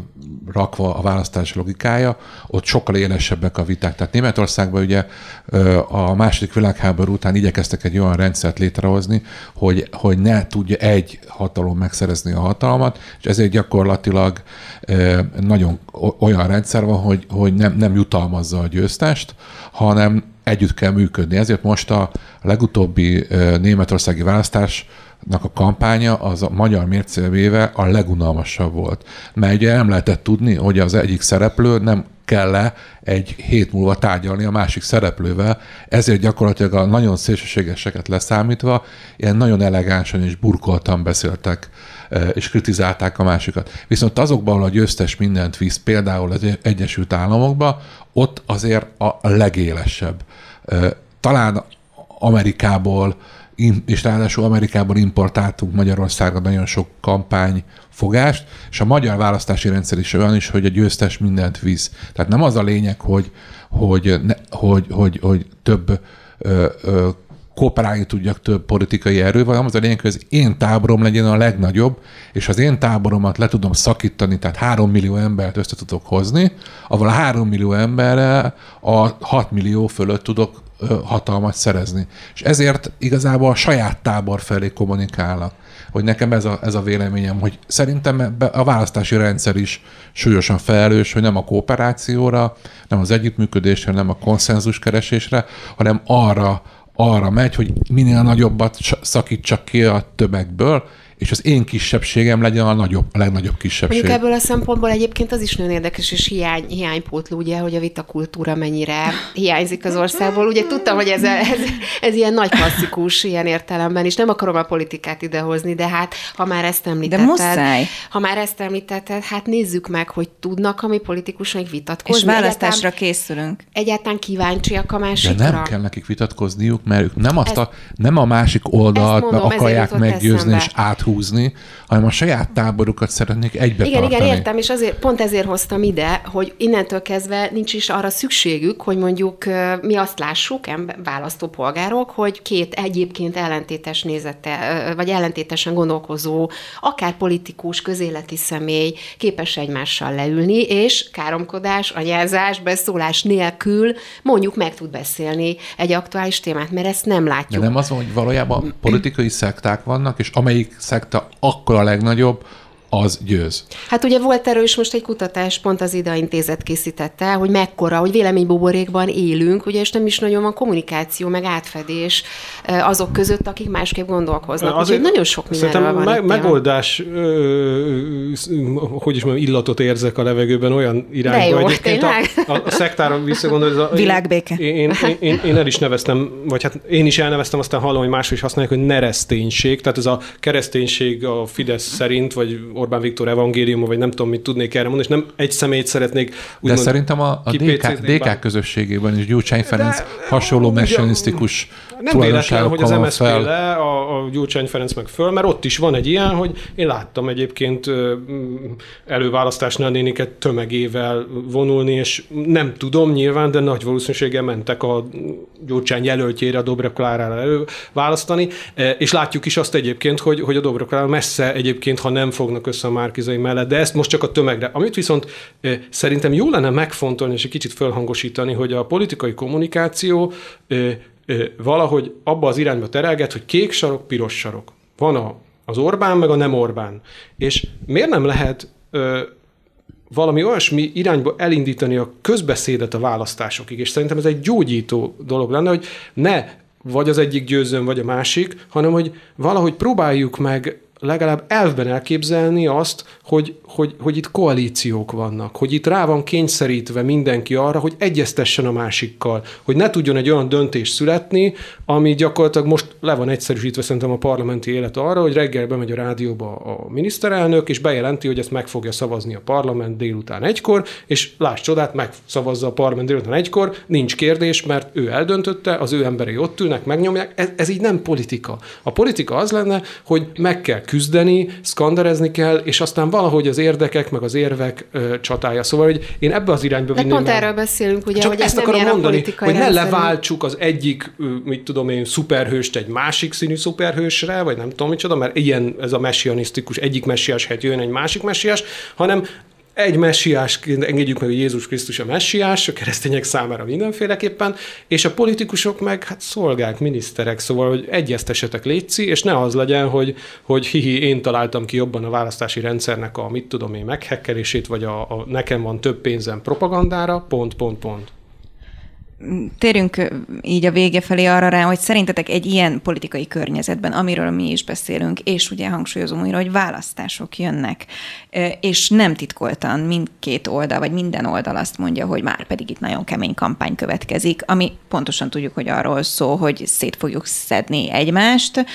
rakva a választás logikája, ott sokkal élesebbek a viták. Tehát Németországban ugye ö, a második világháború után igyekeztek egy olyan rendszert létrehozni, hogy, hogy ne tudja egy hatalom megszerezni a hatalmat, és ezért gyakorlatilag ö, nagyon olyan rendszer van, hogy, hogy nem, nem jutalmazza a győztest, hanem együtt kell működni. Ezért most a legutóbbi németországi választás a kampánya az a magyar mércévéve a legunalmasabb volt. Mert ugye nem lehetett tudni, hogy az egyik szereplő nem kell -e egy hét múlva tárgyalni a másik szereplővel, ezért gyakorlatilag a nagyon szélsőségeseket leszámítva, ilyen nagyon elegánsan és burkoltan beszéltek e, és kritizálták a másikat. Viszont azokban, a győztes mindent visz, például az Egyesült Államokban, ott azért a legélesebb. E, talán Amerikából és ráadásul Amerikában importáltunk Magyarországra nagyon sok kampányfogást, és a magyar választási rendszer is olyan is, hogy a győztes mindent visz. Tehát nem az a lényeg, hogy, hogy, ne, hogy, hogy, hogy több ö, ö, kooperálni tudjak több politikai erővel, hanem az a lényeg, hogy az én táborom legyen a legnagyobb, és az én táboromat le tudom szakítani, tehát három millió embert össze tudok hozni, avval a három millió emberrel a 6 millió fölött tudok hatalmat szerezni. És ezért igazából a saját tábor felé kommunikálnak. Hogy nekem ez a, ez a véleményem, hogy szerintem a választási rendszer is súlyosan felelős, hogy nem a kooperációra, nem az együttműködésre, nem a konszenzus keresésre, hanem arra, arra megy, hogy minél nagyobbat szakítsak ki a tömegből, és az én kisebbségem legyen a, nagyobb, a legnagyobb kisebbség. Mondjuk ebből a szempontból egyébként az is nagyon érdekes, és hiány, hiánypótló, ugye, hogy a vitakultúra mennyire hiányzik az országból. Ugye tudtam, hogy ez, ez, ez ilyen nagy klasszikus ilyen értelemben, és nem akarom a politikát idehozni, de hát ha már ezt említetted, de muszáj. ha már ezt említetted, hát nézzük meg, hogy tudnak a mi politikusok vitatkozni. És választásra egyáltalán, készülünk. Egyáltalán kíváncsiak a másikra. De nem kell nekik vitatkozniuk, mert ők nem, azt a, nem a másik oldalt mondom, akarják meggyőzni eszembe. és át húzni, hanem a saját táborukat szeretnék egybe Igen, tartani. igen, értem, és azért, pont ezért hoztam ide, hogy innentől kezdve nincs is arra szükségük, hogy mondjuk mi azt lássuk, választópolgárok, hogy két egyébként ellentétes nézete, vagy ellentétesen gondolkozó, akár politikus, közéleti személy képes egymással leülni, és káromkodás, anyázás, beszólás nélkül mondjuk meg tud beszélni egy aktuális témát, mert ezt nem látjuk. De nem az, hogy valójában politikai szekták vannak, és amelyik szekta akkor a legnagyobb, az győz. Hát ugye volt erről is most egy kutatás, pont az IDA intézet készítette, hogy mekkora, hogy véleménybuborékban élünk, ugye, és nem is nagyon van kommunikáció, meg átfedés azok között, akik másképp gondolkoznak. Azért Úgyhogy nagyon sok mindenről van me- megoldás, ö, hogy is mondjam, illatot érzek a levegőben olyan irányba. De jó, tényleg? A, a, a szektáron visszagondolni. A, Világbéke. Én, én, én, én, el is neveztem, vagy hát én is elneveztem, aztán hallom, hogy máshogy is használják, hogy nereszténység. Tehát ez a kereszténység a Fidesz szerint, vagy Orbán Viktor evangéliuma, vagy nem tudom, mit tudnék erre mondani, és nem egy személyt szeretnék De szerintem a, a DK, DK közösségében is Gyurcsány Ferenc De, hasonló messianisztikus nem véletlen, hogy az MSZP fel. le, a, a Gyurcsány Ferenc meg föl, mert ott is van egy ilyen, hogy én láttam egyébként előválasztásnál néniket tömegével vonulni, és nem tudom nyilván, de nagy valószínűséggel mentek a Gyurcsány jelöltjére, a Dobrev Klárára előválasztani, és látjuk is azt egyébként, hogy, hogy a Dobrev Klára messze egyébként, ha nem fognak össze a Márkizai mellett, de ezt most csak a tömegre. Amit viszont szerintem jó lenne megfontolni és egy kicsit fölhangosítani, hogy a politikai kommunikáció valahogy abba az irányba terelget, hogy kék sarok, piros sarok. Van az Orbán, meg a nem Orbán. És miért nem lehet valami olyasmi irányba elindítani a közbeszédet a választásokig, és szerintem ez egy gyógyító dolog lenne, hogy ne vagy az egyik győzön, vagy a másik, hanem hogy valahogy próbáljuk meg legalább elvben elképzelni azt, hogy, hogy, hogy itt koalíciók vannak, hogy itt rá van kényszerítve mindenki arra, hogy egyeztessen a másikkal, hogy ne tudjon egy olyan döntés születni, ami gyakorlatilag most le van egyszerűsítve szerintem a parlamenti élet arra, hogy reggel bemegy a rádióba a miniszterelnök, és bejelenti, hogy ezt meg fogja szavazni a parlament délután egykor, és láss csodát, megszavazza a parlament délután egykor, nincs kérdés, mert ő eldöntötte, az ő emberei ott ülnek, megnyomják, ez, ez így nem politika. A politika az lenne, hogy meg kell küzdeni, szkanderezni kell, és aztán valahogy az érdekek, meg az érvek ö, csatája. Szóval, hogy én ebbe az irányba vinném. pont erről beszélünk, ugye, Csak hogy ezt akarom mondani, hogy ne leváltsuk az egyik, mit tudom én, szuperhőst egy másik színű szuperhősre, vagy nem tudom micsoda, mert ilyen ez a messianisztikus, egyik messiás helyett jön egy másik messiás, hanem egy messiásként engedjük meg, hogy Jézus Krisztus a messiás, a keresztények számára mindenféleképpen, és a politikusok meg hát szolgák, miniszterek, szóval, hogy egyeztessetek létszi, és ne az legyen, hogy, hogy hihi, én találtam ki jobban a választási rendszernek a mit tudom én meghekkelését, vagy a, a nekem van több pénzem propagandára, pont, pont, pont térjünk így a vége felé arra rá, hogy szerintetek egy ilyen politikai környezetben, amiről mi is beszélünk, és ugye hangsúlyozom újra, hogy választások jönnek, és nem titkoltan mindkét oldal, vagy minden oldal azt mondja, hogy már pedig itt nagyon kemény kampány következik, ami pontosan tudjuk, hogy arról szól, hogy szét fogjuk szedni egymást.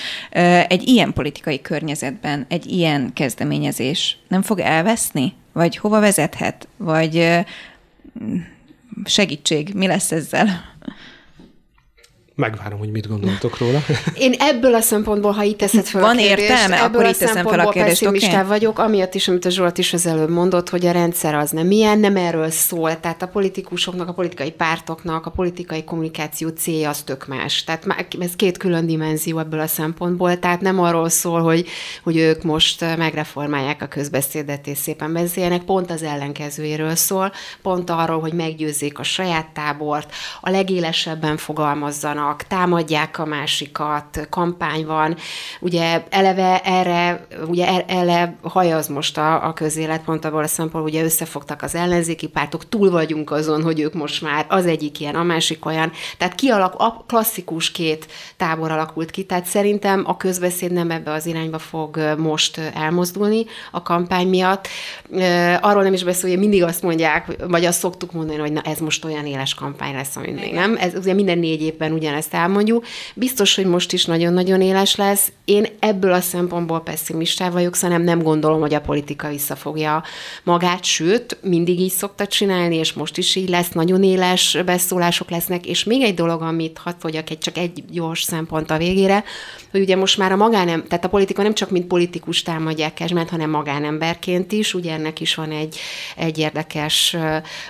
Egy ilyen politikai környezetben egy ilyen kezdeményezés nem fog elveszni? Vagy hova vezethet? Vagy segítség, mi lesz ezzel? Megvárom, hogy mit gondoltok róla. Én ebből a szempontból, ha itt teszed fel Van a kérdést, értelme? ebből Akkor a itt teszem fel a kérdést, okay? vagyok, amiatt is, amit a Zsolt is az előbb mondott, hogy a rendszer az nem ilyen, nem erről szól. Tehát a politikusoknak, a politikai pártoknak, a politikai kommunikáció célja az tök más. Tehát ez két külön dimenzió ebből a szempontból. Tehát nem arról szól, hogy, hogy ők most megreformálják a közbeszédet és szépen beszéljenek, pont az ellenkezőjéről szól, pont arról, hogy meggyőzzék a saját tábort, a legélesebben fogalmazzanak, vannak, támadják a másikat, kampány van. Ugye eleve erre, ugye e, ele hajaz most a, a közélet, pont abból a szempontból, ugye összefogtak az ellenzéki pártok, túl vagyunk azon, hogy ők most már az egyik ilyen, a másik olyan. Tehát kialak, a klasszikus két tábor alakult ki, tehát szerintem a közbeszéd nem ebbe az irányba fog most elmozdulni a kampány miatt. Arról nem is beszél, hogy mindig azt mondják, vagy azt szoktuk mondani, hogy na ez most olyan éles kampány lesz, amit még nem. Ez ugye minden négy évben ugyan ugyanezt elmondjuk. Biztos, hogy most is nagyon-nagyon éles lesz. Én ebből a szempontból pessimistá vagyok, szóval nem, nem gondolom, hogy a politika visszafogja magát, sőt, mindig így szokta csinálni, és most is így lesz, nagyon éles beszólások lesznek, és még egy dolog, amit hadd fogyak egy, csak egy gyors szempont a végére, hogy ugye most már a magánem, tehát a politika nem csak mint politikus támadják Kezsment, hanem magánemberként is, ugye ennek is van egy, egy érdekes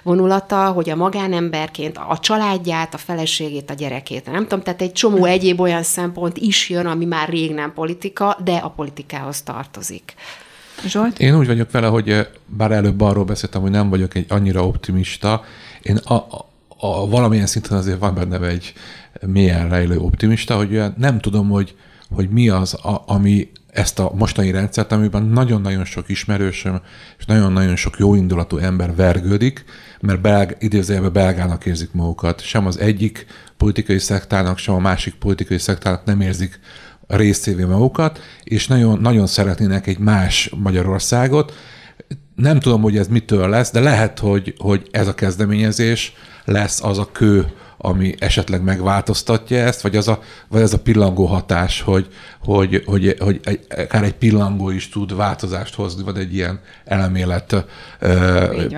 vonulata, hogy a magánemberként a családját, a feleségét, a gyerekét nem tudom, tehát egy csomó egyéb olyan szempont is jön, ami már rég nem politika, de a politikához tartozik. Zsolt? Én úgy vagyok vele, hogy eh, bár előbb arról beszéltem, hogy nem vagyok egy annyira optimista, én a, a, a valamilyen szinten azért van benne egy mélyen rejlő optimista, hogy nem tudom, hogy hogy mi az, a, ami ezt a mostani rendszert, amiben nagyon-nagyon sok ismerősöm és nagyon-nagyon sok jóindulatú ember vergődik, mert belg, idézőjelben belgának érzik magukat. Sem az egyik politikai szektának, sem a másik politikai szektának nem érzik részévé magukat, és nagyon, nagyon szeretnének egy más Magyarországot. Nem tudom, hogy ez mitől lesz, de lehet, hogy, hogy ez a kezdeményezés lesz az a kő, ami esetleg megváltoztatja ezt, vagy az a, vagy az a pillangó hatás, hogy, hogy, hogy, hogy egy, akár egy pillangó is tud változást hozni, vagy egy ilyen elemélet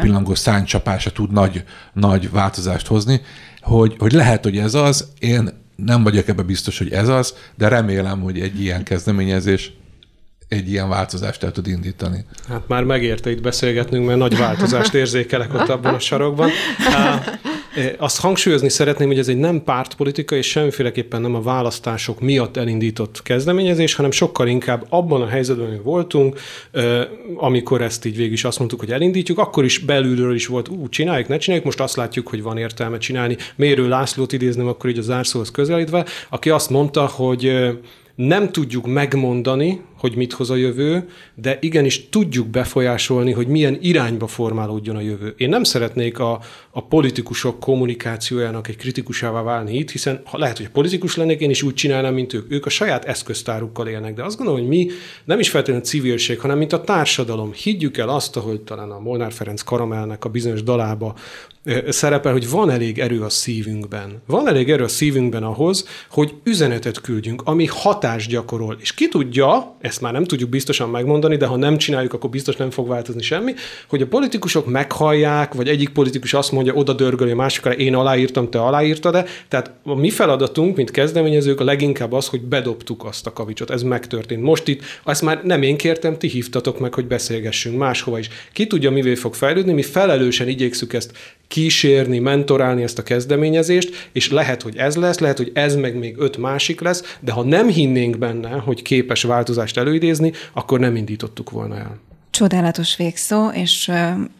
pillangó szánycsapása tud nagy, nagy változást hozni, hogy, hogy lehet, hogy ez az, én nem vagyok ebbe biztos, hogy ez az, de remélem, hogy egy ilyen kezdeményezés egy ilyen változást el tud indítani. Hát már megérte itt beszélgetnünk, mert nagy változást érzékelek ott abban a sarokban. [laughs] Azt hangsúlyozni szeretném, hogy ez egy nem pártpolitika, és semmiféleképpen nem a választások miatt elindított kezdeményezés, hanem sokkal inkább abban a helyzetben, hogy voltunk, amikor ezt így végig is azt mondtuk, hogy elindítjuk, akkor is belülről is volt, ú, csináljuk, ne csináljuk, most azt látjuk, hogy van értelme csinálni. Mérő Lászlót idézném akkor így a zárszóhoz közelítve, aki azt mondta, hogy nem tudjuk megmondani, hogy mit hoz a jövő, de igenis tudjuk befolyásolni, hogy milyen irányba formálódjon a jövő. Én nem szeretnék a, a politikusok kommunikációjának egy kritikusává válni itt, hiszen ha lehet, hogy politikus lennék, én is úgy csinálnám, mint ők. Ők a saját eszköztárukkal élnek, de azt gondolom, hogy mi nem is feltétlenül civilség, hanem mint a társadalom. Higgyük el azt, hogy talán a Molnár Ferenc Karamelnek a bizonyos dalába szerepel, hogy van elég erő a szívünkben. Van elég erő a szívünkben ahhoz, hogy üzenetet küldjünk, ami hatást gyakorol. És ki tudja, ezt már nem tudjuk biztosan megmondani, de ha nem csináljuk, akkor biztos nem fog változni semmi, hogy a politikusok meghallják, vagy egyik politikus azt mondja, oda dörgöli a másikra, én aláírtam, te aláírtad-e. Tehát a mi feladatunk, mint kezdeményezők, a leginkább az, hogy bedobtuk azt a kavicsot. Ez megtörtént. Most itt, ezt már nem én kértem, ti hívtatok meg, hogy beszélgessünk máshova is. Ki tudja, mivé fog fejlődni, mi felelősen igyekszük ezt kísérni, mentorálni ezt a kezdeményezést, és lehet, hogy ez lesz, lehet, hogy ez meg még öt másik lesz, de ha nem hinnénk benne, hogy képes változást előidézni, akkor nem indítottuk volna el. Csodálatos végszó, és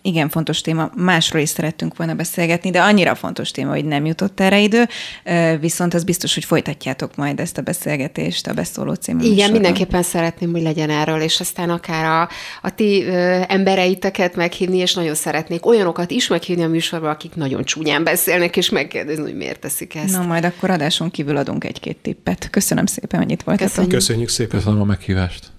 igen fontos téma, másról is szerettünk volna beszélgetni, de annyira fontos téma, hogy nem jutott erre idő, viszont az biztos, hogy folytatjátok majd ezt a beszélgetést a Beszóló című Igen, műsorban. mindenképpen szeretném, hogy legyen erről, és aztán akár a, a ti ö, embereiteket meghívni, és nagyon szeretnék olyanokat is meghívni a műsorba, akik nagyon csúnyán beszélnek, és megkérdezni, hogy miért teszik ezt. Na, majd akkor adáson kívül adunk egy-két tippet. Köszönöm szépen, hogy itt voltatok. Köszönjük. Köszönjük szépen. A meghívást.